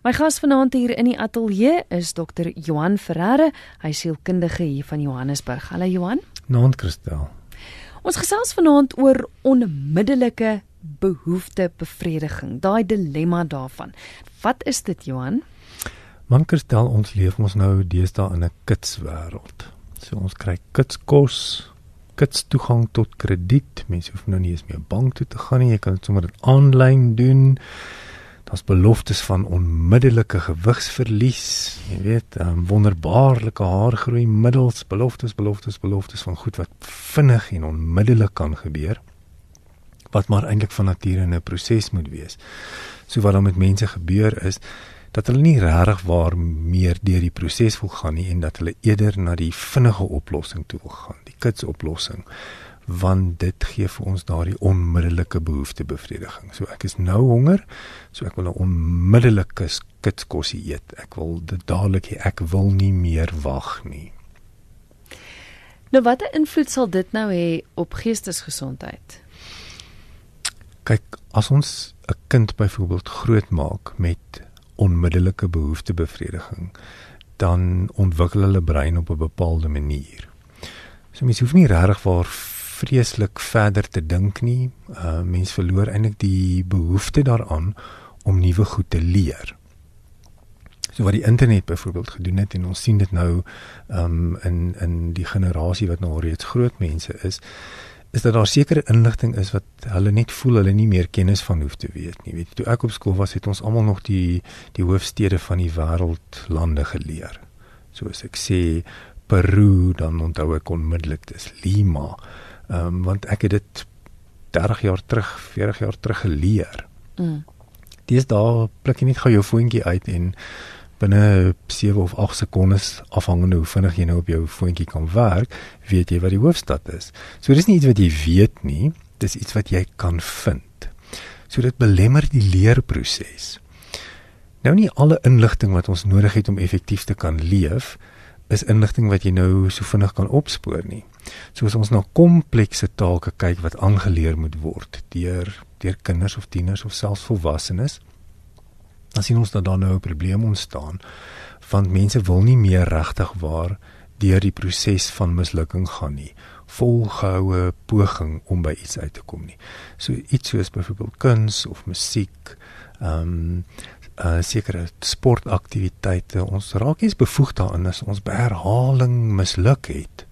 My gas vanaand hier in die ateljee is Dr. Johan Ferreira, hy sielkundige hier van Johannesburg. Hallo Johan. Naand Christel. Ons gesels vanaand oor onmiddellike behoeftebevrediging, daai dilemma daarvan. Wat is dit Johan? Man Christel, ons leef ons nou deesdae in 'n kitswêreld. So ons kry kitskos, kits toegang tot krediet. Mense hoef nou nie eens meer bank toe te gaan nie, jy kan dit sommer aanlyn doen. Daar's beloftes van onmiddellike gewigsverlies, jy weet, um, wonderbaarlike haargroei middels beloftes, beloftes, beloftes van goed wat vinnig en onmiddellik kan gebeur wat maar eintlik van nature 'n proses moet wees. So wat dan met mense gebeur is dat hulle nie regtig waar meer deur die proses wil gaan nie en dat hulle eerder na die vinnige oplossing toe wil gaan, die kits oplossing want dit gee vir ons daardie onmiddellike behoeftebevrediging. So ek is nou honger, so ek wil 'n onmiddellike kitskosie eet. Ek wil dit dadelik hê. Ek wil nie meer wag nie. Nou watter invloed sal dit nou hê op geestesgesondheid? Kyk, as ons 'n kind byvoorbeeld grootmaak met onmiddellike behoeftebevrediging, dan ontwikkel hulle brein op 'n bepaalde manier. So mens hoef nie regtig waar vreeslik verder te dink nie. Uh mens verloor eintlik die behoefte daaraan om nuwe goed te leer. So wat die internet byvoorbeeld gedoen het en ons sien dit nou um in in die generasie wat nou reeds groot mense is, is dat daar sekere inligting is wat hulle net voel hulle nie meer kennis van hoef te weet nie. Weet jy, toe ek op skool was, het ons almal nog die die hoofstede van die wêreld lande geleer. Soos ek sê Peru, dan onthou ek onmiddellik dis Lima. Ehm um, want ek het dit 30 jaar terug, 40 jaar terug geleer. Mm. Dis daar pluk jy net gou jou foontjie uit en binne 7 of 8 sekondes afhangende hoe vinnig jy nou op jou foontjie kan werk, weet jy wat die hoofstad is. So dis nie iets wat jy weet nie, dis iets wat jy kan vind. So dit belemmer die leerproses. Nou nie alle inligting wat ons nodig het om effektief te kan leef is inligting wat jy nou so vinnig kan opspoor nie. Soos ons na komplekse take kyk wat aangeleer moet word deur deur kinders of tieners of selfs volwassenes, dan sien ons dat daar nou 'n probleem ontstaan want mense wil nie meer regtig waar deur die proses van mislukking gaan nie volgehoue poging om by iets uit te kom nie so iets soos byvoorbeeld kuns of musiek ehm um, uh, sekere sportaktiwiteite. Ons raak eens bevoeg daarin as ons by herhaling misluk het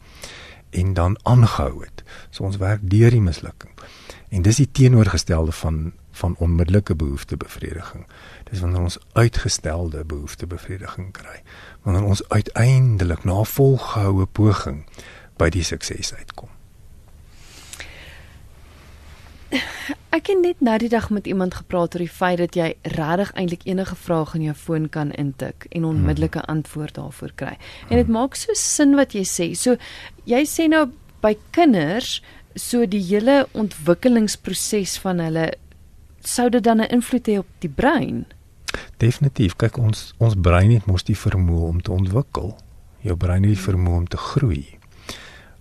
en dan aangehou het. So ons werk deur die mislukking. En dis die teenoorgestelde van van onmiddellike behoeftebevrediging. Dis wanneer ons uitgestelde behoeftebevrediging kry. Wanneer ons uiteindelik na volgehoue poging by die sukses uitkom. Ek het net nou die dag met iemand gepraat oor die feit dat jy regtig eintlik enige vraag in jou foon kan intik en onmiddellike hmm. antwoord daarvoor kry. En dit maak so sin wat jy sê. So jy sê nou by kinders so die hele ontwikkelingsproses van hulle sou dit dan 'n invloed hê op die brein? Definitief. Kyk ons ons brein het mos die vermoë om te ontwikkel. Jou brein het die vermoë om te groei.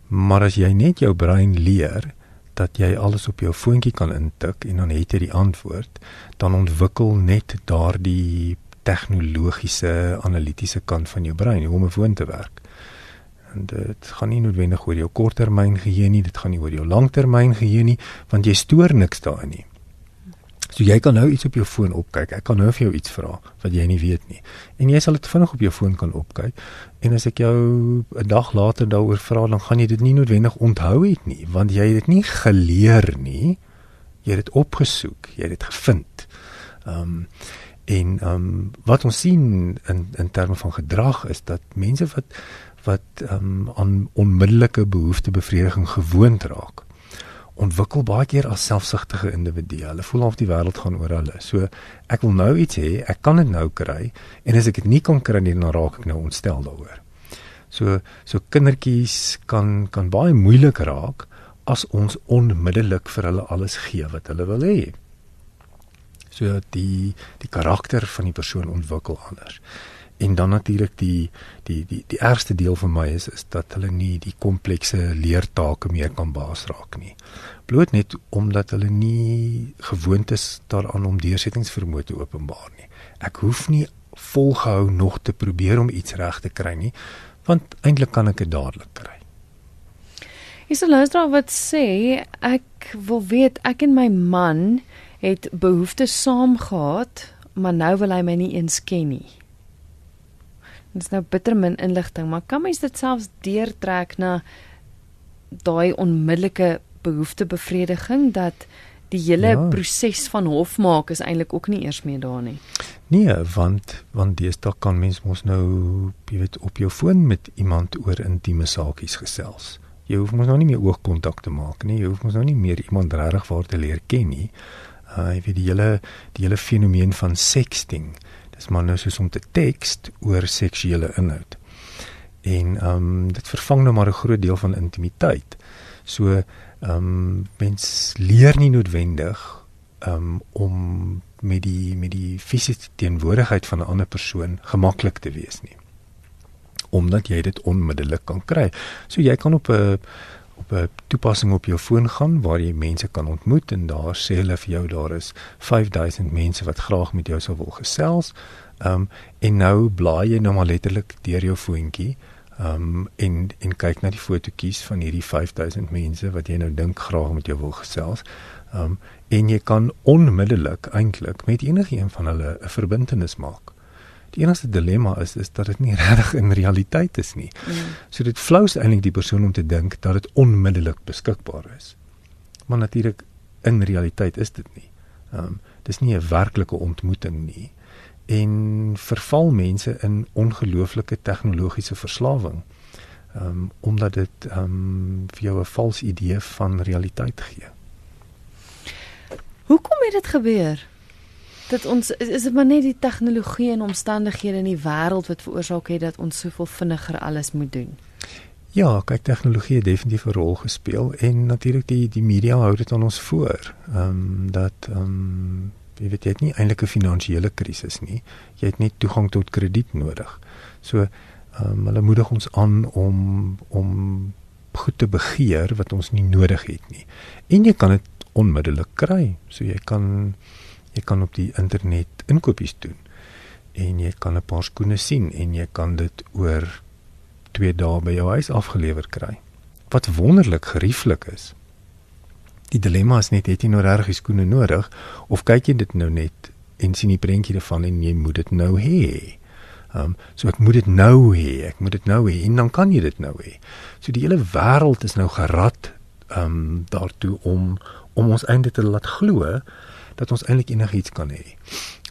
Maar as jy net jou brein leer dat jy alles op jou foontjie kan intik en dan het jy die antwoord, dan ontwikkel net daardie tegnologiese analitiese kant van jou brein om 'n foon te werk. En dit gaan nie noodwendig oor jou korttermyn geheue nie, dit gaan nie oor jou langtermyn geheue nie, want jy stoor niks daarin nie. So jy kan nou iets op jou foon opkyk. Ek kan nou vir jou iets vra wat jy nie weet nie. En jy sal dit vinnig op jou foon kan opkyk. En as ek jou 'n dag later daaroor vra, dan gaan jy dit nie noodwendig onthou het nie, want jy het dit nie geleer nie. Jy het dit opgesoek, jy het dit gevind. Ehm um, en ehm um, wat ons sien in in terme van gedrag is dat mense wat wat ehm um, aan onmiddellike behoeftebevrediging gewoond raak ontwikkel baie keer as selfsugtige individue. Hulle voel of die wêreld gaan oor hulle. So ek wil nou iets hê, ek kan dit nou kry en as ek dit nie kan kry nie, dan raak ek nou ontstel daaroor. So so kindertjies kan kan baie moeilik raak as ons onmiddellik vir hulle alles gee wat hulle wil hê. So die die karakter van die persoon ontwikkel anders en dan natuurlik die die die die ergste deel vir my is is dat hulle nie die komplekse leertake meer kan baas raak nie. Bloot net omdat hulle nie gewoond is daaraan om deursettingsvermoë te openbaar nie. Ek hoef nie volgehou nog te probeer om iets reg te kry nie, want eintlik kan ek dit dadelik kry. Is 'n luisteraar wat sê ek wil weet ek en my man het behoeftes saam gehad, maar nou wil hy my nie eens ken nie. Dit is nou bitter min inligting, maar kan mens dit selfs deurtrek na daai onmiddellike behoeftebevrediging dat die hele ja. proses van hofmaak is eintlik ook nie eers meer daar nie. Nee, want want deesdae kan mens mos nou jy weet op jou foon met iemand oor intieme saakies gesels. Jy hoef mos nou nie meer oogkontak te maak nie. Jy hoef mos nou nie meer iemand regtig waar te leer ken nie. Uh jy weet die hele die hele fenomeen van sexting. Dis maar nou soos om te tekst oor seksuele inhoud. En ehm um, dit vervang nou maar 'n groot deel van intimiteit. So ehm um, mens leer nie noodwendig um, om met die met die fisiese teenwoordigheid van 'n ander persoon gemaklik te wees nie omdat jy dit onmiddellik kan kry. So jy kan op 'n op 'n toepassing op jou foon gaan waar jy mense kan ontmoet en daar sê hulle vir jou daar is 5000 mense wat graag met jou sou wil gesels. Ehm um, en nou blaai jy nou maar letterlik deur jou foontjie ehm um, en en kyk na die fotootjies van hierdie 5000 mense wat jy nou dink graag met jou wil gesels. Ehm um, en jy kan onmiddellik eintlik met enigiemand van hulle 'n verbintenis maak. Die enigste dilemma is is dat dit nie regtig in realiteit is nie. Mm. So dit flous eintlik die persoon om te dink dat dit onmiddellik beskikbaar is. Maar natuurlik in realiteit is dit nie. Ehm um, dis nie 'n werklike ontmoeting nie en verval mense in ongelooflike tegnologiese verslawing. Ehm um, omdat dit ehm um, vir jou 'n vals idee van realiteit gee. Hoekom het dit gebeur? Dat ons is, is dit maar net die tegnologie en omstandighede in die wêreld wat veroorsaak het dat ons soveel vinniger alles moet doen. Ja, kyk tegnologie het definitief 'n rol gespeel en natuurlik die die media hou dit aan ons voor. Ehm um, dat ehm um, jy weet jy het nie eintlik 'n finansiële krisis nie. Jy het net toegang tot krediet nodig. So ehm um, hulle moedig ons aan om om goed te begeer wat ons nie nodig het nie. En jy kan dit onmiddellik kry. So jy kan jy kan op die internet inkopies doen en jy kan 'n paar skoene sien en jy kan dit oor 2 dae by jou huis afgelewer kry. Wat wonderlik gerieflik is. Die dilemma is net het jy nou regtig skoene nodig of kyk jy dit nou net en sien die prentjie daarvan en jy moet dit nou hê. Ehm um, so ek moet dit nou hê, ek moet dit nou hê en dan kan jy dit nou hê. So die hele wêreld is nou gerad ehm um, daartoe om om ons eintlik te laat glo dat ons eintlik enigiets kan hê.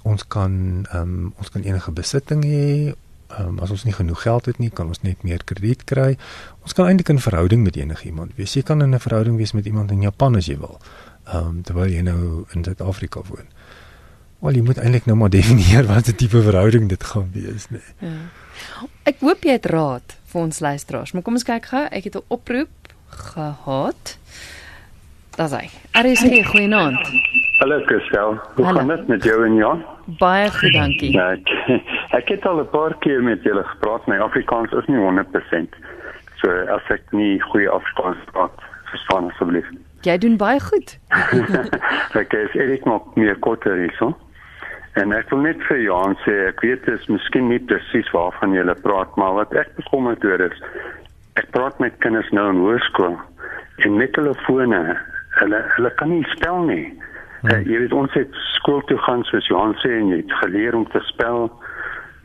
Ons kan ehm um, ons kan enige besitting hê. Ehm um, as ons nie genoeg geld het nie, kan ons net meer krediet kry. Ons kan eintlik 'n verhouding met enigiemand wees. Jy kan in 'n verhouding wees met iemand in Japan as jy wil. Ehm um, terwyl jy nou in Suid-Afrika woon. Wel, jy moet eintlik nou maar definieer wat 'n tipe verhouding dit gaan wees, nee. Ja. Ek hoop jy het raad vir ons luisteraars, maar kom ons kyk gou. Ek het 'n oproep gehad. Daar's hy. RSG, goeienaand. Hallo Christel. Hoe Hallo. gaan dit met jou en Jan? Baie goed, dankie. Ja, ek, ek het al 'n paar keer met julle gepraat. My Afrikaans is nie 100%. So as ek nie goeie Afrikaans praat, verstaan asseblief. Jy doen baie goed. ek is eintlik nog meer korter hierso. En ek wil net vir Jan sê, ek weet dit is miskien nie presies waarvan jy praat, maar wat ek bekommerd oor is, ek praat met kinders nou in hoërskool en met hulle fone hulle hulle kan nie spel nie. Hmm. Uh, jy weet ons het skool toe gaan soos Johan sê en jy het geleer om te spel.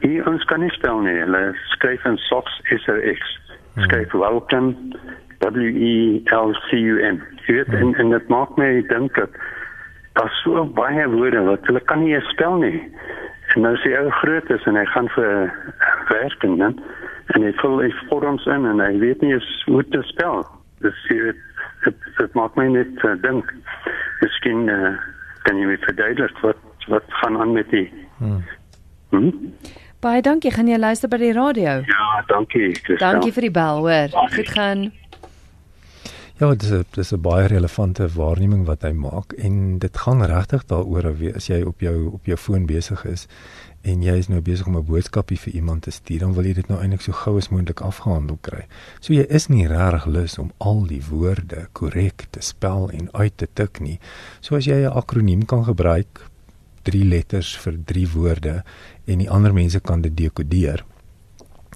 Hier ons kan nie spel nie. Hulle skryf in socks S O X. Hmm. Skryf hmm. welcome W E L C U M. Jy weet hmm. en en dit maak my dink dat daar so baie woorde wat hulle kan nie spel nie. En nou sê hy groot is en hy gaan vir werk en dan en hy vul hy vorms in en hy weet nie hoe te spel. Dis jy weet dit dit maak my net uh, dink miskien uh, kan jy my verduidelik wat wat gaan aan met die hmm. Hmm? Baie dankie gaan jy luister by die radio Ja dankie Christel. Dankie vir die bel hoor goed gaan Ja, dis 'n dis 'n baie relevante waarneming wat hy maak en dit gaan regtig daaroor as jy op jou op jou foon besig is en jy is nou besig om 'n boodskapie vir iemand te stuur, dan wil jy dit nou eintlik so gou as moontlik afgehandel kry. So jy is nie regtig lus om al die woorde korrek te spel en uit te tik nie. So as jy 'n akroniem kan gebruik, 3 letters vir 3 woorde en die ander mense kan dit dekodeer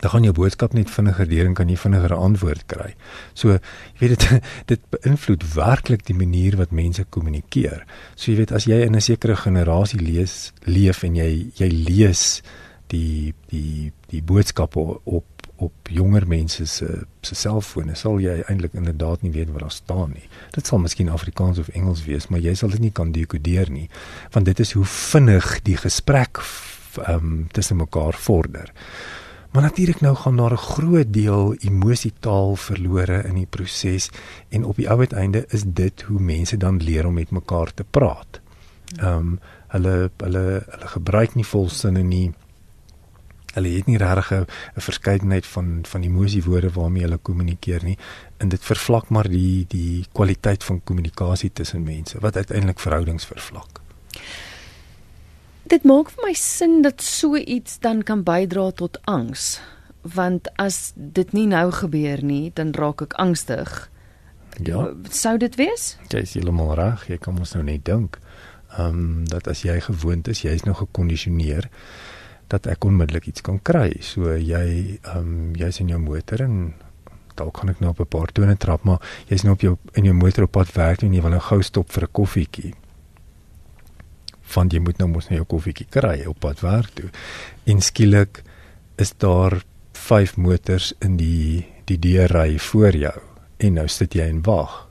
dan gaan jou boodskap net vinniger deur en kan jy vinniger 'n antwoord kry. So, jy weet dit dit beïnvloed werklik die manier wat mense kommunikeer. So jy weet as jy in 'n sekere generasie lees leef en jy jy lees die die die boodskappe op op jonger mense se se selfone sal jy eintlik inderdaad nie weet wat daar staan nie. Dit sal miskien Afrikaans of Engels wees, maar jy sal dit nie kan dekodeer nie, want dit is hoe vinnig die gesprek ehm um, tussen mekaar vorder. Maar natuurlik nou gaan daar 'n groot deel emosietaal verlore in die proses en op die ou uiteinde is dit hoe mense dan leer om met mekaar te praat. Ehm um, hulle hulle hulle gebruik nie volsinne nie. Hulle het nie regtig 'n verskeidenheid van van emosiewoorde waarmee hulle kommunikeer nie en dit vervlak maar die die kwaliteit van kommunikasie tussen mense wat uiteindelik verhoudings vervlak. Dit maak vir my sin dat so iets dan kan bydra tot angs. Want as dit nie nou gebeur nie, dan raak ek angstig. Ja. Sou dit wees? Jy is heeltemal reg. Jy kan mos nou net dink. Ehm um, dat as jy gewoond is, jy is nou gekondisioneer dat ek onmiddellik iets kan kry. So jy ehm um, jy's in jou motor en dalk kan ek nou op 'n paar tone trap, maar jy's nou op jou in jou motor op pad werk en jy wil nou gou stop vir 'n koffietjie van jy moet nou mos nou jou koffietjie kry op pad werk toe. En skielik is daar vyf motors in die die deurry voor jou en nou sit jy en wag.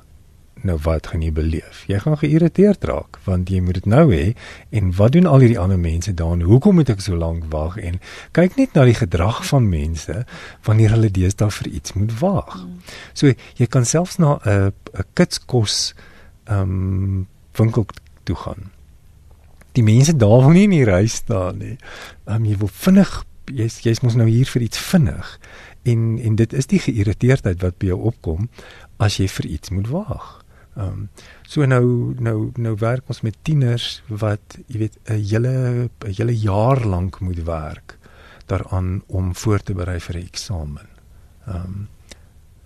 Nou wat gaan jy beleef? Jy gaan geïrriteerd raak want jy moet dit nou hê en wat doen al hierdie ander mense dan? Hoekom moet ek so lank wag? En kyk net na die gedrag van mense wanneer hulle deesdae vir iets moet wag. So jy kan selfs na 'n 'n kitskos ehm um, winkel toe gaan die mense daar wil nie in die ry staan nie. Um, jy wil vinnig jy's jy's mos nou hier vir iets vinnig. En en dit is die geïrriteerdheid wat by jou opkom as jy vir iets moet wag. Ehm um, so nou nou nou werk ons met tieners wat jy weet 'n hele 'n hele jaar lank moet werk daaraan om voor te berei vir 'n eksamen. Ehm um,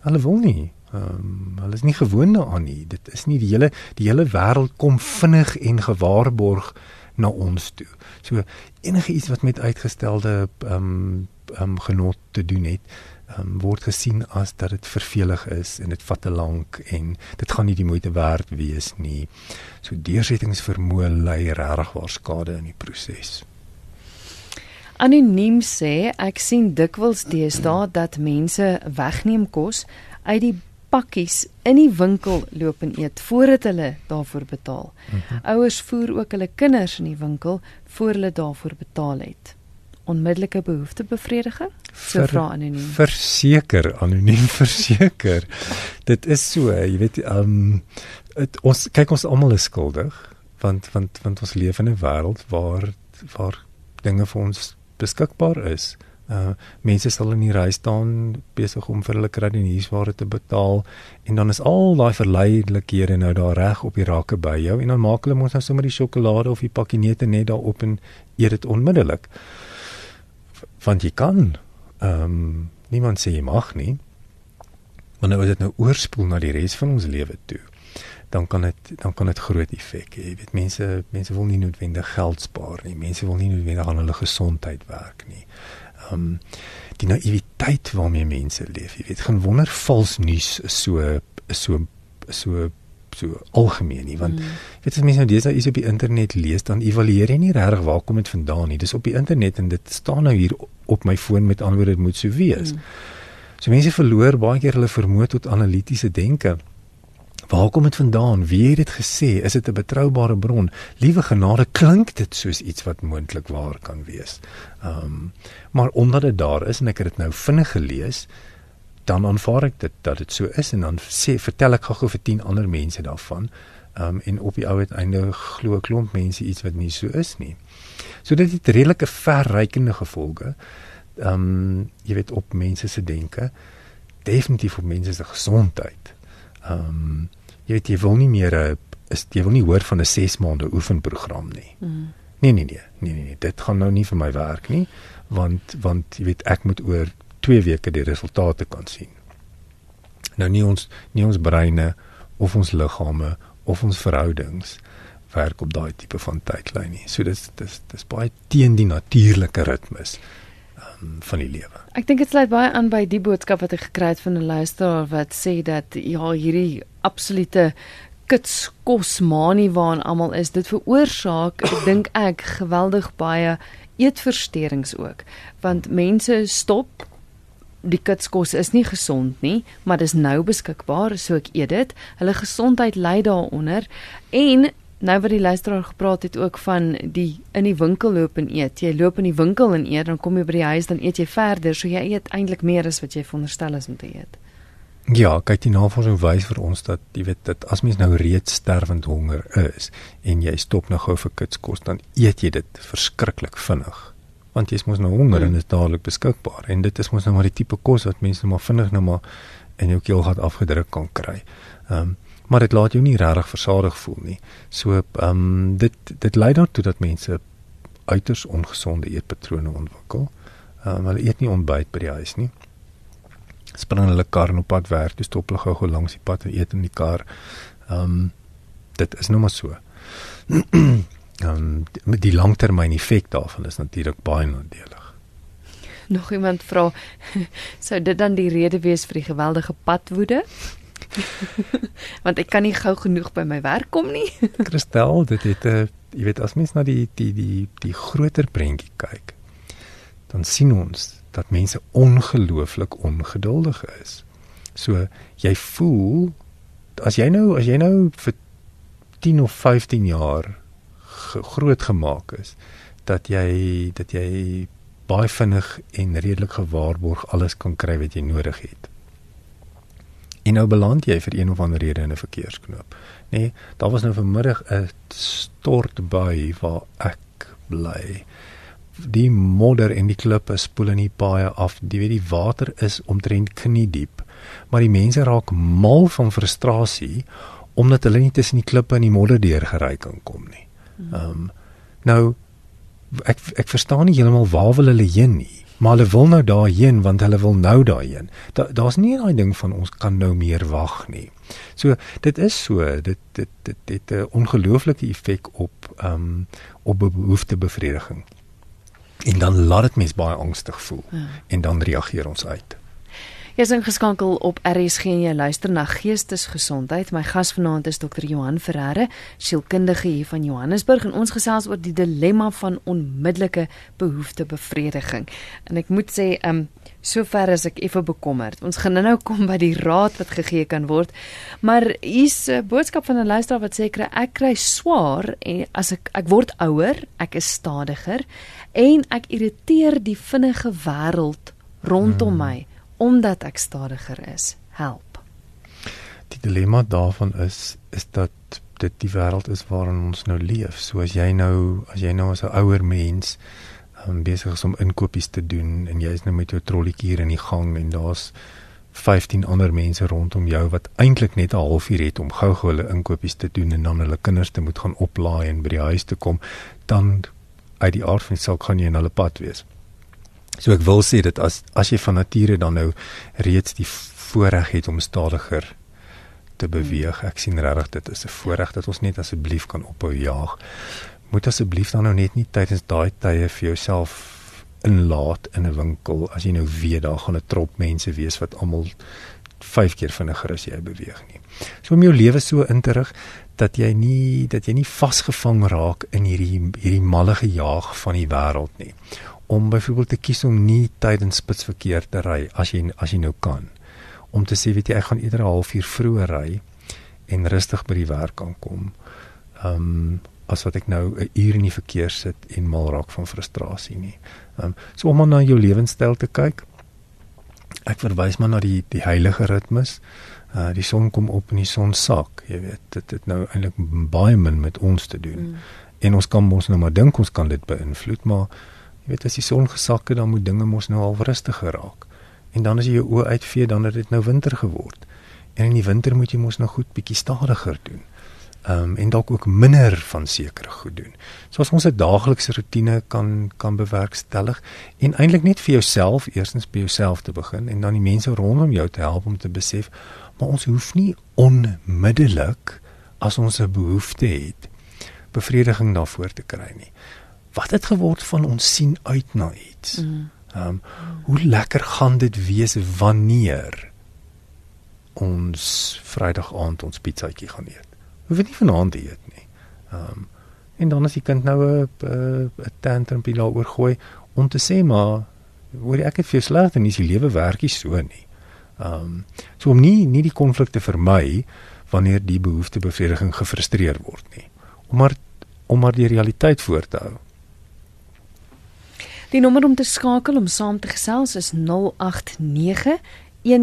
hulle wil nie Ehm um, hulle is nie gewoond daaraan nie. Dit is nie die hele die hele wêreld kom vinnig en gewaarborg na ons toe. So enige iets wat met uitgestelde ehm um, ehm um, genot te doen het, ehm um, word gesien as dat dit vervelig is en dit vat te lank en dit gaan nie die moeite werd wees nie. So deursettingsvermoë lei regtig waar skade in die proses. Anoniem sê ek sien dikwels deesdae dat mense wegneem kos uit die pakkies in die winkel loop en eet voordat hulle daarvoor betaal. Mm -hmm. Ouers voer ook hulle kinders in die winkel voor hulle daarvoor betaal het. Onmiddellike behoeftebevrediging? So vra anoniem. Verseker, anoniem verseker. Dit is so, jy weet, ehm um, ons kyk ons almal is skuldig want want want ons leef in 'n wêreld waar waar dinge vir ons beskikbaar is. Uh mense sal in die ry staan besig om vir hulle kredietware te betaal en dan is al daai verleidelikhede nou daar reg op die rakke by jou en dan maak hulle mos nou sommer die sjokolade of die pakkie neute net daarop en eet dit onmiddellik. Want jy kan ehm um, niemand sê jy mag nie. Maar nou as dit nou oorspoel na die res van ons lewe toe dan kan dit dan kan dit groot effek hê. Jy weet mense mense wil nie noodwendig geld spaar nie. Mense wil nie noodwendig aan hulle gesondheid werk nie um die naïwiteit waarmee mense leef. Jy weet, geen wonder vals nuus is so is so so so algemeen nie want mm. weet as mense nou dis iets op die internet lees dan evalueer jy nie regtig waar kom dit vandaan nie. Dis op die internet en dit staan nou hier op my foon met antwoorde dit moet so wees. Mm. So mense verloor baie keer hulle vermoë tot analitiese denke. Waar kom dit vandaan? Wie het dit gesê? Is dit 'n betroubare bron? Liewe genade, klink dit soos iets wat moontlik waar kan wees. Ehm, um, maar omdat dit daar is en ek het dit nou vinnig gelees, dan aanvaar ek dit dat dit so is en dan sê vertel ek gou vir 10 ander mense daarvan. Ehm um, en op die ou uiteinde glo 'n klomp mense iets wat nie so is nie. So dit het redelike verrykende gevolge. Ehm um, jy weet op mense se denke, definitief op mense se gesondheid. Ehm um, jy weet jy wil nie meer 'n is jy wil nie hoor van 'n 6 maande oefenprogram nie. Mm. Nee nee nee, nee nee nee, dit gaan nou nie vir my werk nie, want want jy weet ek moet oor 2 weke die resultate kan sien. Nou nie ons nie ons breine of ons liggame of ons verhoudings werk op daai tipe van tydlyn nie. So dis dis dis baie teen die natuurlike ritmes um, van die lewe. Ek dink dit sluit baie aan by die boodskap wat ek gekry het van 'n luisteraar wat sê dat ja, hierdie absolute kitskosmanie waaraan almal is, dit veroorsaak, dink ek geweldig baie eetversteurings ook, want mense stop die kitskos is nie gesond nie, maar dis nou beskikbaar, so ek eet dit. Hulle gesondheid ly daaronder en nou wat die luisteraar gepraat het ook van die in die winkel loop en eet. Jy loop in die winkel en eet, dan kom jy by die huis dan eet jy verder, so jy eet eintlik meer as wat jy veronderstel is om te eet. Ja, kyk die navorsing wys vir ons dat jy weet dat as mens nou reeds sterwend honger is en jy stop nou gou vir kitskos, dan eet jy dit verskriklik vinnig want jy is mos nou honger mm. en is dadelik beskikbaar en dit is mos nou maar die tipe kos wat mense nou maar vinnig nou maar in jou keelgat afgedruk kan kry. Ehm um, maar dit laat jou nie regtig versadig voel nie. So ehm um, dit dit lei daartoe dat mense uiters ongesonde eetpatrone ontwikkel. Ehm um, hulle eet nie ontbyt by die huis nie. Spring hulle kar op pad werk, dis stop hulle gou langs die pad en eet in die kar. Ehm um, dit is nou maar so. um, met die langtermyn effek daarvan is natuurlik baie nadelig. Nog iemand vra sou dit dan die rede wees vir die geweldige padwoede? Want ek kan nie gou genoeg by my werk kom nie. Christel, dit het 'n uh, jy weet as mens na die die die die groter prentjie kyk, dan sien ons dat mense ongelooflik ongeduldig is. So jy voel as jy nou as jy nou vir 10 of 15 jaar groot gemaak is dat jy dat jy baie vinnig en redelik gewaarborg alles kan kry wat jy nodig het. En nou beland jy vir een of ander rede in 'n verkeersknoop. Nee, daar was nou vanmiddag 'n stortbui waar ek bly. Die modder en die klippe spoel in die paaie af. Jy weet die water is omtrent knie diep. Maar die mense raak mal van frustrasie omdat hulle nie tussen die klippe en die modder deurgery kan kom nie. Ehm um, nou ek ek verstaan nie heeltemal waar wil hulle heen nie, maar hulle wil nou daarheen want hulle wil nou daarheen. Da, Daar's nie daai ding van ons kan nou meer wag nie. So dit is so, dit dit dit het 'n ongelooflike effek op ehm um, op behoeftebevrediging. En dan laat dit mense baie angstig voel ja. en dan reageer ons uit. Jy is ingeskakel op RSG en jy luister na Geestesgesondheid. My gas vanaand is Dr. Johan Ferreira, sielkundige hier van Johannesburg en ons gesels oor die dilemma van onmiddellike behoeftebevrediging. En ek moet sê, ehm um, sover as ek effe bekommerd. Ons gaan nou kom by die raad wat gegee kan word. Maar hier's 'n boodskap van 'n luisteraar wat sê ek kry swaar en as ek ek word ouer, ek is stadiger en ek irriteer die vinnige wêreld rondom hmm. my omdat ek stadiger is, help. Die dilemma daarvan is is dat dit die wêreld is waarin ons nou leef. So as jy nou as jy nou as 'n ouer mens um, besig is om inkopies te doen en jy is nou met jou trolletjie hier in die gang en daar's 15 ander mense rondom jou wat eintlik net 'n halfuur het om gou-gou hulle inkopies te doen en dan hulle kinders te moet gaan oplaai en by die huis te kom, dan uit die aard van die saak gaan jy in hulle pad wees. So ek wil sê dit as as jy van nature dan nou reeds die voorreg het om stadiger te beweeg. Ek sien regtig dit is 'n voorreg dat ons net asseblief kan ophou jaag. Moet asseblief dan nou net nie tydens daai tye vir jouself inlaat in 'n winkel as jy nou weet daar gaan 'n trop mense wees wat almal 5 keer vinniger as jy beweeg nie. So om jou lewe so in te rig dat jy nie dat jy nie vasgevang raak in hierdie hierdie mallige jaag van die wêreld nie om byvoorbeeld te kies om nie tydens spitsverkeer te ry as jy as jy nou kan. Om te sê weet jy ek gaan eerder 'n halfuur vroeër ry en rustig by die werk aankom. Ehm um, as wat ek nou 'n uur in die verkeer sit en mal raak van frustrasie nie. Ehm um, so om na jou lewenstyl te kyk. Ek verwys maar na die die heilige ritmes. Uh die son kom op en die son sak, jy weet, dit het nou eintlik baie min met ons te doen. Mm. En ons kan mos nou maar dink ons kan dit beïnvloed, maar Jy weet as die son gesak het, dan moet dinge mos nou al rustiger raak. En dan as jy jou oë uitvee, dan het dit nou winter geword. En in die winter moet jy mos nou goed bietjie stadiger doen. Um, en dalk ook minder van sekere goed doen. So as ons 'n daaglikse rotine kan kan bewerkstellig en eintlik net vir jouself eerstens by jouself te begin en dan die mense rondom jou te help om te besef, maar ons hoef nie onmiddellik as ons 'n behoefte het bevrediging daarvoor te kry nie. Wat het geword van ons sien uit na iets? Mm. Ehm um, hoe lekker gaan dit wees wanneer ons Vrydag aand ons pizzaatjie gaan eet. Hoef nie vanaand te eet nie. Ehm um, en dan as die kind nou 'n 'n tantrumpie daaroor gooi om te sê maar hoor ek het vir sleg en is die lewe werkie so nie. Ehm um, so om nie nie die konflik te vermy wanneer die behoeftebevrediging gefrustreer word nie. Om maar om maar die realiteit voor te hou. Die nommer om te skakel om saam te gesels is 089 0891104553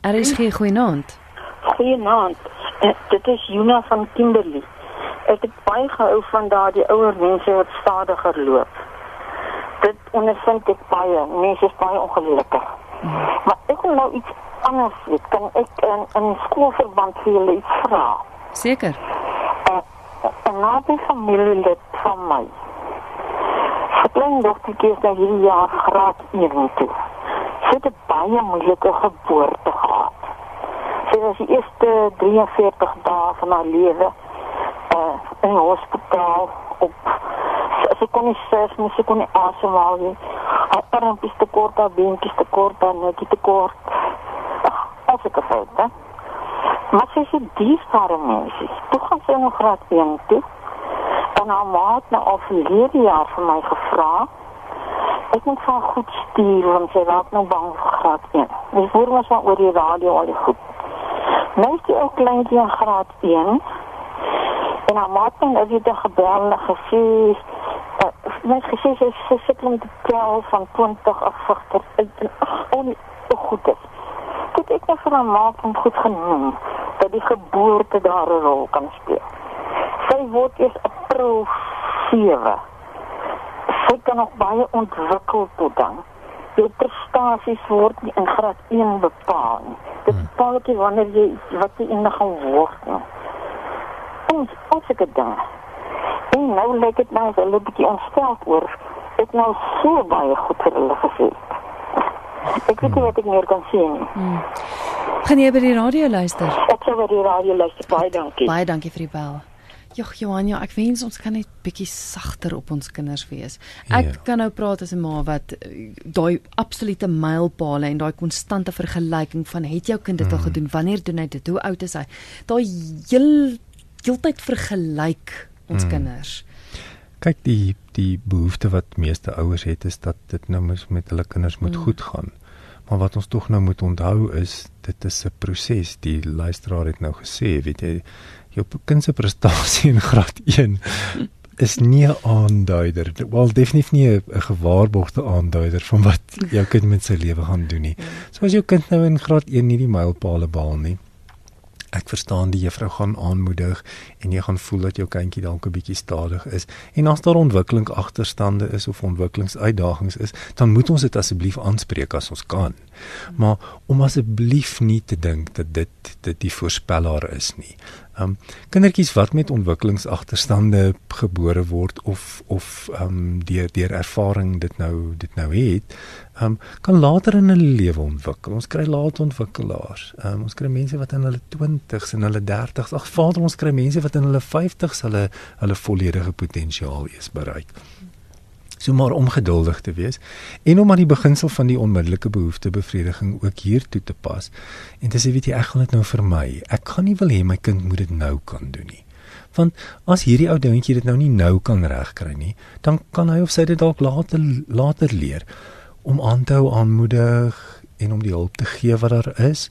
RSG goeienaand. Goeienaand. Uh, dit is Juna van Kimberley. Ek het baie gehou van daardie ouer mense wat stadiger loop. Dit ondervind ek baie. Mense is baie ongelukkig. Maar ek wil nou iets anders weet. Kan ek in 'n skoolverband vir julle iets vra? Seker. Uh, 'n naby familielid van my klein dogtertjie is nou hierdie jaar graad 1 toe. Sy het baie moeilike geboorte gehad. Sy was die eerste 43 dae van haar lewe uh, in die hospitaal op sy kon nie sês nie, sy kon nie asemhaal nie. Haar armpies te kort, haar beentjies te kort, haar nekkie te kort. As ek gefeit, hè. Maar sy is 'n dierbare mens. Toe gaan sy nog graad 1 toe en haar ma het nou al verlede jaar vir my gevra. Ek moet van goed stuur want sy raak nou bang vir graad 1 dis voor ons maar oor die radio al die goed. Nou is die ou kleintjie in graad 1 en haar ma het nou weer gebel en gesê uh, mens gesê sy is sit om te tel van 20 af 50 uit en ach, en goed is dit ek net vir haar ma om goed genoem dat die geboorte daar 'n rol kan speel. Sy word eers April 7. Sy kan nog baie ontwikkel tot dan. Jou prestasies word nie in graad 1 bepaal nie. Dit hmm. bepaal jy wanneer jy wat jy in gaan word. Nie. Ons ons ek dan. En nou lyk dit nou so 'n bietjie ontstel oor. Ek nou so baie goed vir hulle gesê. Ek weet nie wat ek meer kan sê nie. Hmm. Gaan jy by die radio luister? Ek sal by die radio luister. Baie dankie. Baie dankie vir die bel. Jogg Johan, ja, ek wens ons kan net bietjie sagter op ons kinders wees. Ek ja. kan nou praat as 'n ma wat eh, daai absolute mylpale en daai konstante vergelyking van het jou kind dit mm. al gedoen? Wanneer doen hy dit? Hoe oud is hy? Daai heel heeltyd vergelyk ons mm. kinders. Kyk die die behoefte wat meeste ouers het is dat dit nou mis met hulle kinders moet mm. goed gaan. Maar wat ons tog nou moet onthou is dit is 'n proses. Die luisteraar het nou gesê, weet jy, jou kind se prestasie in graad 1 is nie 'n aanduider. Wel definitief nie 'n gewaarborgde aanduider van wat jou kind met sy lewe gaan doen nie. So as jou kind nou in graad 1 nie die mylpaale behaal nie, ek verstaan die juffrou gaan aanmoedig en jy gaan voel dat jou kindjie dalk 'n bietjie stadig is en as daar ontwikkeling agterstande is of ontwikkelingsuitdagings is, dan moet ons dit asseblief aanspreek as ons kan. Maar om asseblief nie te dink dat dit dit die voorspellaar is nie. Um kindertjies wat met ontwikkelingsagterstande gebore word of of um deur deur ervaring dit nou dit nou het, um kan later in hulle lewe ontwikkel. Ons kry laat ontwikkelaars. Um ons kry mense wat in hulle 20s en hulle 30s, ag vader ons kry mense wat in hulle 50s hulle hulle volledige potensiaal eens bereik so maar om geduldig te wees en om aan die beginsel van die onmiddellike behoeftebevrediging ook hier toe te pas. En dis weet jy ek gaan dit nou vir my ek kan nie wil hê my kind moet dit nou kan doen nie. Want as hierdie ou dingetjie dit nou nie nou kan regkry nie dan kan hy of sy dit dalk later later leer om aan te hou aanmoedig en om die hulp te gee wat daar is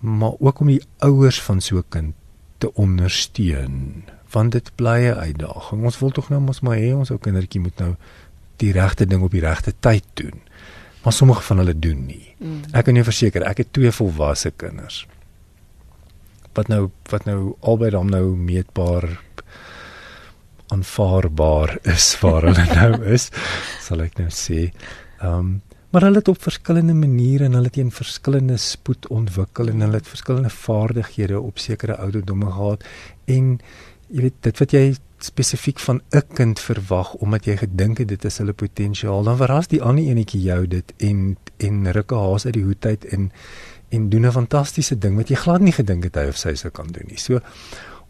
maar ook om die ouers van so 'n kind te ondersteun want dit bly 'n uitdaging. Ons wil tog nou mos maar hê ons ou kindertjie moet nou die regte ding op die regte tyd doen. Maar sommige van hulle doen nie. Mm. Ek kan jou verseker, ek het twee volwasse kinders. Wat nou wat nou albei dan nou meetbaar aanvaarbaar is waar hulle nou is, sal ek nou sê. Ehm um, maar hulle het op verskillende maniere en hulle het teen verskillende spoed ontwikkel en hulle het verskillende vaardighede op sekere ouderdomme gehad en jy weet dit wat jy spesifiek van 'n kind verwag omdat jy gedink het dit is hulle potensiaal dan verras die ander enetjie jou dit en en rukke haas uit die hoed uit en en doen 'n fantastiese ding wat jy glad nie gedink het hy of sy sou kan doen nie. So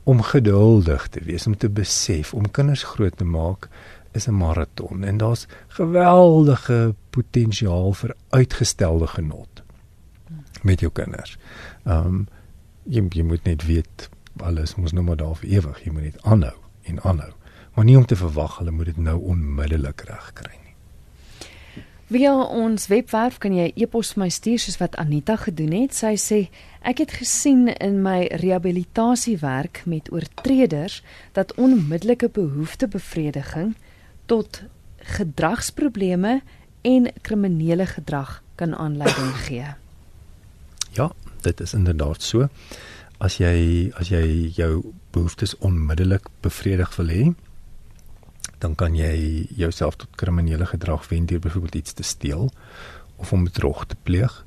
om geduldig te wees, om te besef om kinders groot te maak is 'n maraton en daar's geweldige potensiaal vir uitgestelde genot met jou kinders. Ehm um, jy, jy moet net weet alles moet nou maar daar vir ewig, jy moet net aanhou en aanhou. Maar nie om te verwag hulle moet dit nou onmiddellik regkry nie. Via ons webwerf kan jy e-pos vir my stuur soos wat Anita gedoen het. Sy sê ek het gesien in my rehabilitasiewerk met oortreders dat onmiddellike behoeftebevrediging tot gedragsprobleme en kriminele gedrag kan aanleiding gee. Ja, dit is inderdaad so. As jy as jy jou behoeftes onmiddellik bevredig wil hê, dan kan jy jouself tot kriminele gedrag wend deur byvoorbeeld iets te steel of om bedrog te pleeg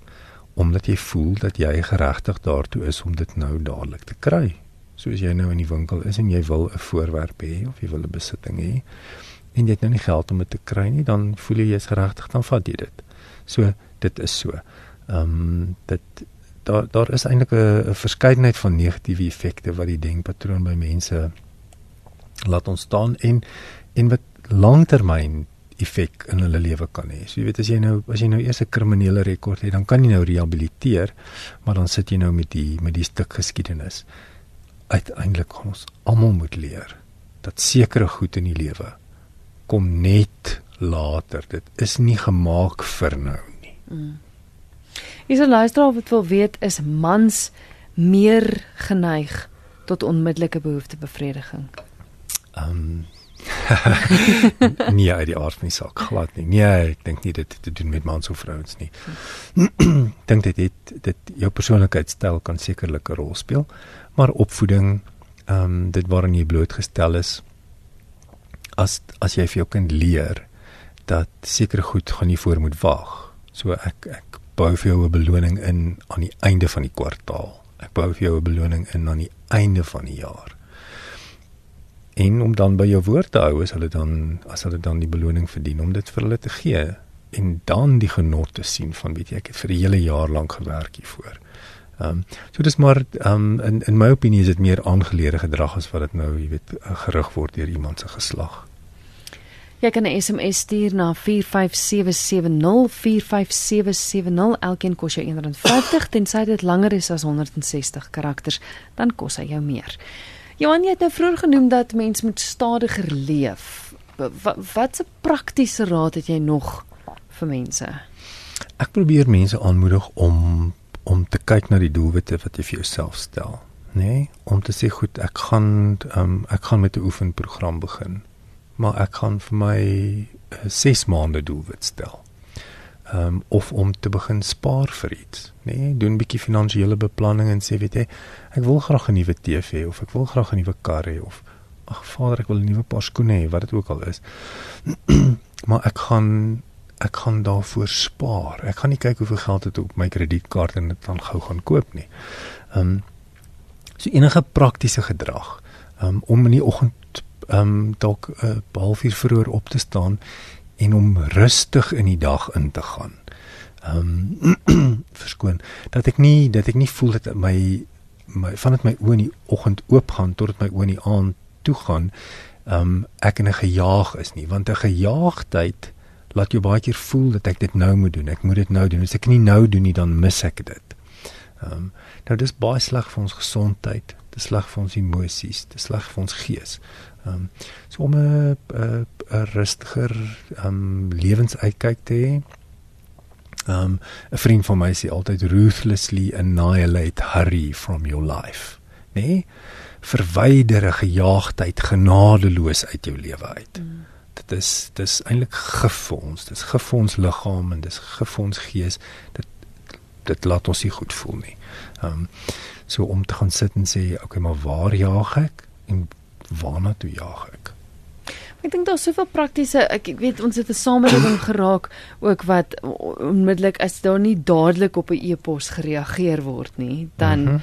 omdat jy voel dat jy geregtig daartoe is om dit nou dadelik te kry. Soos jy nou in die winkel is en jy wil 'n voorwerp hê of jy wil 'n besitting hê en jy het nou nie geld om dit te kry nie, dan voel jy jy's geregtig dan vat jy dit. So dit is so. Ehm um, dit daar daar is eintlik 'n verskeidenheid van negatiewe effekte wat die denkpatroon by mense laat ontstaan en en wat langtermyn effek in hulle lewe kan hê. So jy weet as jy nou as jy nou eers 'n kriminele rekord het, dan kan jy nou rehabiliteer, maar dan sit jy nou met die met die stuk geskiedenis. Uiteindelik gaan ons almal moet leer dat sekere goed in die lewe kom net later. Dit is nie gemaak vir nou nie. Mm. Is 'n luisteraar wat wil weet is mans meer geneig tot onmiddellike behoeftebevrediging? Ehm um, nee, uit die aard van die saak glad nie. Nee, ek dink nie dit te doen met mans of vrouens nie. dink dit het dit jou persoonlikheidstyl kan sekerlik 'n rol speel, maar opvoeding, ehm um, dit waarin jy blootgestel is as as jy vir jou kind leer dat sekere goed gaan nie voor moet wag. So ek ek bou vir jou 'n beloning in aan die einde van die kwartaal. Ek bou vir jou 'n beloning in aan die einde van die jaar en om dan by jou woord te hou as hulle dan as hulle dan die beloning verdien om dit vir hulle te gee en dan die genot te sien van weet jy ek het vir 'n hele jaar lank gewerk hiervoor. Ehm um, so dis maar ehm um, in in my opinie is dit meer aangeleerde gedrag as wat dit nou jy weet gerig word deur iemand se geslag. Jy kan 'n SMS stuur na 45770 45770 elkeen kos jou R1.50 tensy dit langer is as 160 karakters dan kos hy jou meer. Johan, jy het nou vroeër genoem dat mens moet stadiger leef. Wat watse praktiese raad het jy nog vir mense? Ek probeer mense aanmoedig om om te kyk na die doelwitte wat jy vir jouself stel, nê? Nee? Om te sê goed, ek gaan um, ek gaan met 'n oefenprogram begin. Maar ek gaan vir my 6 uh, maande doelwit stel um, of om te begin spaar vir iets, nê? Nee, doen 'n bietjie finansiële beplanning en sê weet jy, ek wil graag 'n nuwe TV hê of ek wil graag 'n nuwe kar hê of ag vader, ek wil 'n nuwe paar skoene hê, wat dit ook al is. maar ek gaan ek gaan daarvoor spaar. Ek gaan nie kyk hoeveel geld het op my kredietkaart en dit dan gou gaan koop nie. Ehm um, so enige praktiese gedrag um, om in die oggend um, dalk 'n uh, halfuur vroeër op te staan en om rustig in die dag in te gaan. Ehm um, verskoon dat ek nie dat ek nie voel dat my my van dit my oë in die oggend oop gaan tot dit my oë in die aand toe gaan. Ehm um, ek in 'n gejaag is nie want 'n gejaagdheid laat jou baie keer voel dat ek dit nou moet doen. Ek moet dit nou doen. As ek nie nou doen nie dan mis ek dit. Ehm um, nou dis baie sleg vir ons gesondheid. Dis sleg vir ons emosies. Dis sleg vir ons gees. Ehm um, so om 'n 'n rustiger ehm um, lewensuitkyk te hê. Ehm um, 'n vriend van my sê altyd ruthlessly annihilate hurry from your life. Nee? Verwyder 'n gejaagdheid genadeloos uit jou lewe uit. Mm. Dit is dis eintlik gif vir ons. Dis gif vir ons liggaam en dis gif vir ons gees. Dit dit laat ons nie goed voel nie. Ehm um, so om te gaan sit en sê, okay, maar waar jaag ek? En waarna toe jaag ek? Ek dink daar's soveel praktiese ek, ek weet ons het 'n samelewing geraak ook wat onmiddellik as daar nie dadelik op 'n e-pos gereageer word nie, dan mm -hmm.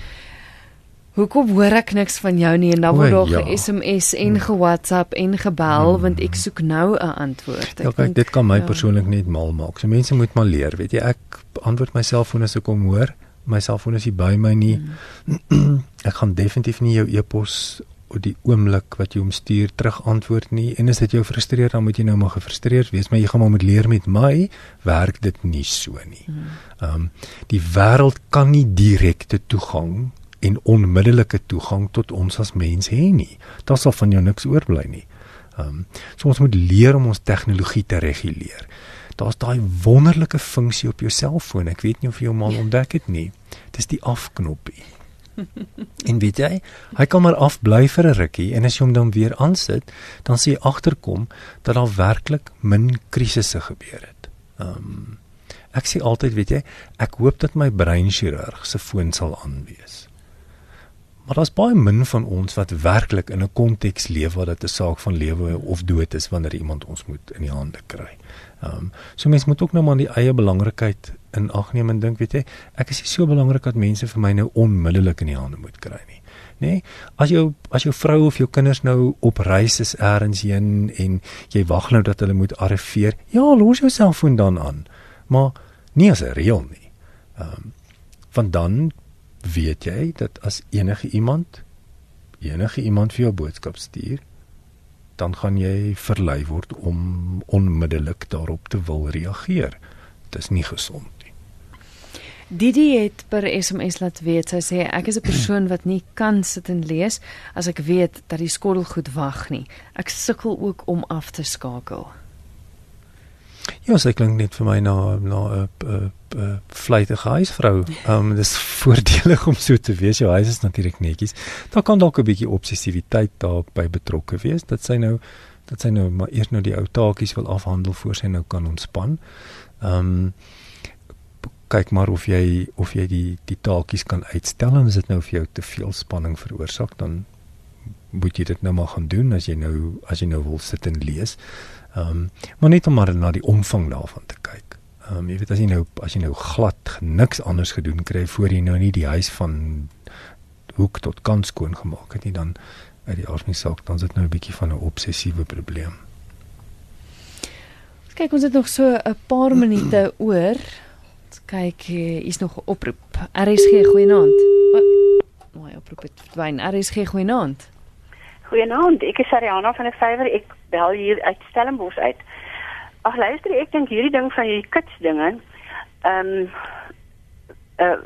Hoekom hoor ek niks van jou nie en dan word daar ja. ge-SMS en ge-WhatsApp en gebel mm. want ek soek nou 'n antwoord. Ek ja, kyk, dit kan my ja. persoonlik net mal maak. So mense moet maar leer, weet jy, ek antwoord my selfoon as ek hom hoor my selfoon is nie by my nie. Mm. ek gaan definitief nie jou e-pos op die oomblik wat jy hom stuur terug antwoord nie. En as dit jou frustreer, dan moet jy nou maar gefrustreerd wees, maar jy gaan maar moet leer met my werk dit nie so nie. Ehm um, die wêreld kan nie direkte toegang en onmiddellike toegang tot ons as mens hê nie. Daar sal van jou niks oorbly nie. Ehm um, so ons moet leer om ons tegnologie te reguleer. Daar's daai wonderlike funksie op jou selfoon. Ek weet nie of jy hom al ontdek het nie. Dis die afknoppie. en weet jy, hy kan maar afbly vir 'n rukkie en as jy hom dan weer aansit, dan sien jy agterkom dat daar werklik min krisisse gebeur het. Ehm um, ek sê altyd, weet jy, ek hoop dat my breinchirurg se foon sal aanwees. Maar daar's baie min van ons wat werklik in 'n konteks leef waar dit 'n saak van lewe of dood is wanneer iemand ons moet in die hande kry. Ehm um, so mense moet ook nou maar die eie belangrikheid in ag neem en dink, weet jy, ek is nie so belangrik dat mense vir my nou onmiddellik in die hande moet kry nie. Nê? Nee? As jou as jou vrou of jou kinders nou op reis is elders heen en jy wag nou dat hulle moet arriveer, ja, los jou selfoon dan aan. Maar nie as 'n reël nie. Ehm um, want dan weet jy dat as enige iemand enige iemand vir jou boodskap stuur, dan gaan jy verlei word om onmiddellik daarop te wil reageer. Dit is nie gesond nie. Didi het per SMS laat weet sy sê ek is 'n persoon wat nie kan sit en lees as ek weet dat die skottelgoed wag nie. Ek sukkel ook om af te skakel. Ja, sy klink net vir my na na 'n vleitige huisvrou. Ehm um, dis voordelig om so te wees. Jou huis is natuurlik netjies. Daar kan dalk 'n bietjie obsessiwiteit daarby betrokke wees dat sy nou dat sy nou maar eers nou die ou taakies wil afhandel voor sy nou kan ontspan. Ehm um, kyk maar of jy of jy die die taakies kan uitstel en as dit nou vir jou te veel spanning veroorsaak dan moet jy dit nou maar gaan doen as jy nou as jy nou wil sit en lees. Ehm um, maar net om maar na die omvang daarvan te kyk. Ehm um, jy weet as jy nou as jy nou glad niks anders gedoen kry voor jy nou nie die huis van hoek tot kant skoon gemaak het nie dan uit die aard van die saak dan is dit nou 'n bietjie van 'n obsessiewe probleem. Kyk, ons het nog so 'n paar minute oor. Ons kyk, hier's nog 'n oproep. RSG goeienaand. Mooi oproep het verdwyn. RSG goeienaand. Goeienaand, ek is Ariana van die Vyver. Ek bel hier uit Stellenbosch uit. Ag luister, ek dink hierdie ding van hierdie kits dinge, ehm um, uh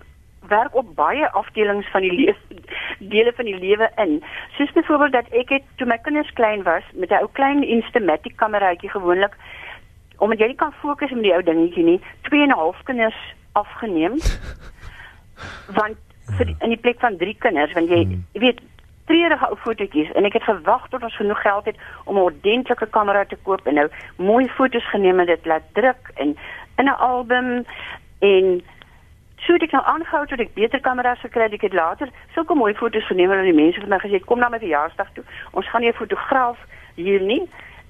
werk op baie afdelings van die lewe dele van die lewe in. Soos byvoorbeeld dat ek het toe my kinders klein was met 'n ou klein Instamatic kameraatjie gewoonlik omdat jy nie kan fokus met die ou dingetjie nie, 2 en 'n half kinders afgeneem. want vir die, in die plek van 3 kinders, want jy, Hmm. jy weet treurige ou fotootjies en ek het gewag tot ons genoeg geld het om 'n ordentlike kamera te koop en nou mooi foto's geneem en dit laat druk en in 'n album en so het ek nou aangehou tot ek beter kameras gekry het. Ek het later sulke mooi foto's geneem en die mense het my gesê kom na my verjaarsdag toe. Ons gaan nie 'n fotograaf hier nie.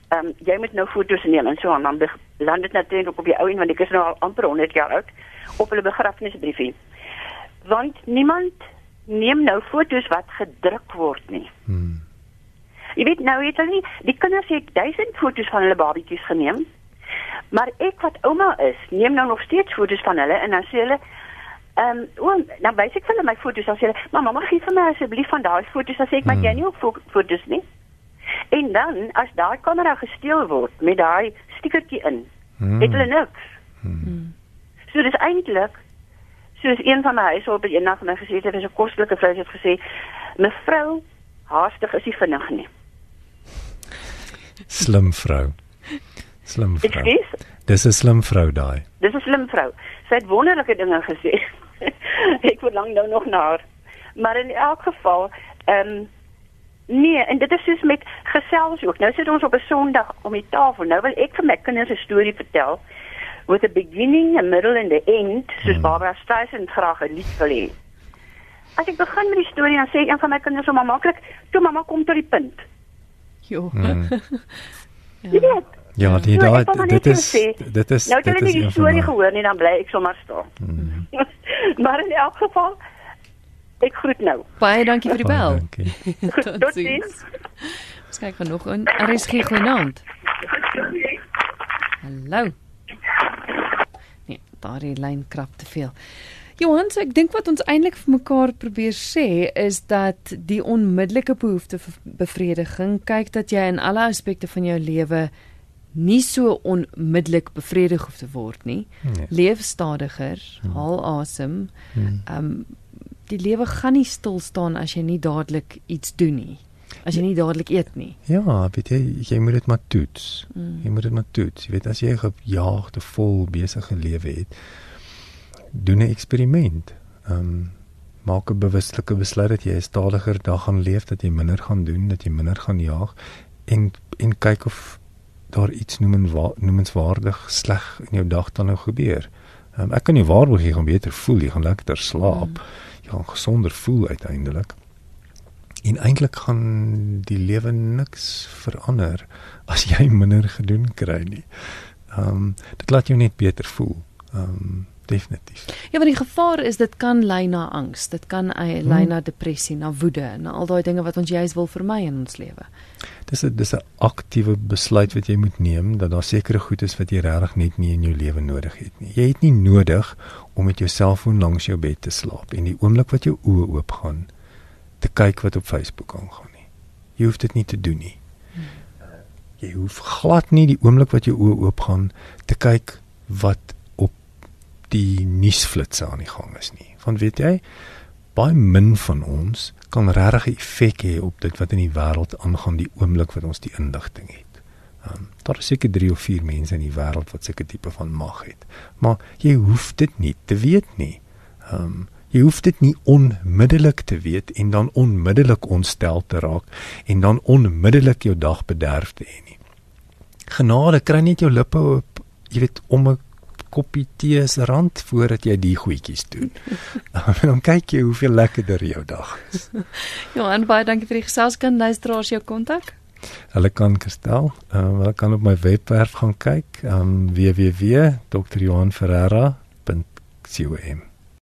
Ehm um, jy moet nou foto's neem en so en dan land dit natuurlik op die ou en want ek is nou al amper 100 jaar oud op hulle begrafnisbriefie. Want niemand neem nou foto's wat gedruk word nie. Hmm. Jy weet nou het hulle nie die kinders het duisend foto's van hulle babatjies geneem. Maar ek wat ouma is, neem nou nog steeds foto's van hulle en dan sê hulle ehm um, o, dan wys ek vir hulle my foto's dan sê hulle, "Mamma, mag gee vir my asseblief van daai foto's?" Dan sê ek, "Maar Hmm. jy nie ook fo- foto's nie." En dan as daai kamera gesteel word met daai stiekertjie in, Hmm. het hulle niks. Hmm. So dis eintlik soos een van my huishulpe eendag vir my gesê het, 'n kostelike vrou het gesê, "Mevrou, haastig is nie vinnig nie." Slim vrou. Slim vrou. Dis 'n slim vrou daai. Dis 'n slim vrou. Sy het wonderlike dinge gesê. ek verlang nou nog na haar. Maar in elk geval, ehm um, nee, en dit is soos met gesels ook. Nou sit ons op 'n Sondag om die tafel. Nou wil ek vir my kinders 'n storie vertel with a beginning, a middle and a end, soos Hmm. Barbara Streisand graag 'n lied wil hê. As ek begin met die storie dan sê een van my kinders so maar maklik, "Toe mamma kom tot die punt." Jo. Hmm. Jy weet, Ja, die So, daai maar dit is vir dit is Nou het dit hulle is nie die van storie gehoor nie, dan bly ek sommer stil. Hmm. maar in elk geval ek groet nou. Baie dankie vir die Baie bel. dankie. Tot Totsiens. Ons kyk gou nog in RSG goeienaand. Hallo. Nee, daardie lyn krap te veel. Johan, so ek dink wat ons eintlik vir mekaar probeer sê is dat die onmiddellike behoefte vir bevrediging kyk dat jy in alle aspekte van jou lewe nie so onmiddellik bevredig hoef te word nie. Nee. Leef stadiger, Hmm. haal asem. Hmm. Ehm um, die lewe gaan nie stil staan as jy nie dadelik iets doen nie. As jy nie dadelik eet nie. Ja, weet jy, jy moet dit maar toets. Mm. Jy moet dit maar toets. Jy weet as jy 'n gejaagde, vol besige lewe het, doen 'n eksperiment. Ehm um, maak 'n bewuslike besluit dat jy 'n stadiger dag gaan leef, dat jy minder gaan doen, dat jy minder gaan jaag en en kyk of daar iets noemenwa, noemenswaardig sleg in jou dag dan nou gebeur. Um, ek kan nie waarborg jy gaan beter voel, jy gaan lekkerder slaap, Mm. jy gaan gesonder voel uiteindelik. En eintlik gaan die lewe niks verander as jy minder gedoen kry nie. Ehm um, dit laat jou net beter voel. Ehm um, definitief. Ja, want die gevaar is dit kan lei na angs, dit kan eh, lei Hmm. na depressie, na woede, na al daai dinge wat ons juis wil vermy in ons lewe. Dis 'n dis 'n aktiewe besluit wat jy moet neem dat daar sekere goed is wat jy regtig net nie in jou lewe nodig het nie. Jy het nie nodig om met jou selfoon langs jou bed te slaap en die oomblik wat jou oë oopgaan te kyk wat op Facebook aangaan nie. Jy hoef dit nie te doen nie. Jy hoef glad nie die oomblik wat jou oë oopgaan te kyk wat op die nuusflitsse aan die gang is nie. Want weet jy, baie min van ons kan regtig 'n effek hê op dit wat in die wêreld aangaan die oomblik wat ons die inligting het. Um, daar is seker 3 of 4 mense in die wêreld wat seker tipe van mag het. Maar jy hoef dit nie te weet nie. Ehm um, jy hoef dit nie onmiddellik te weet en dan onmiddellik ontstel te raak en dan onmiddellik jou dag bederf te hê nie. Genade, kry net jou lippe oop, jy weet om 'n koppie tee se rand voordat jy die goedjies doen. En dan kyk jy hoeveel lekkerder jou dag is. Johan, baie dankie vir die gesels. Kan luisteraars jou kontak? Hulle kan Kristel, ehm uh, hulle kan op my webwerf gaan kyk, ehm um, www.drjohanferreira.com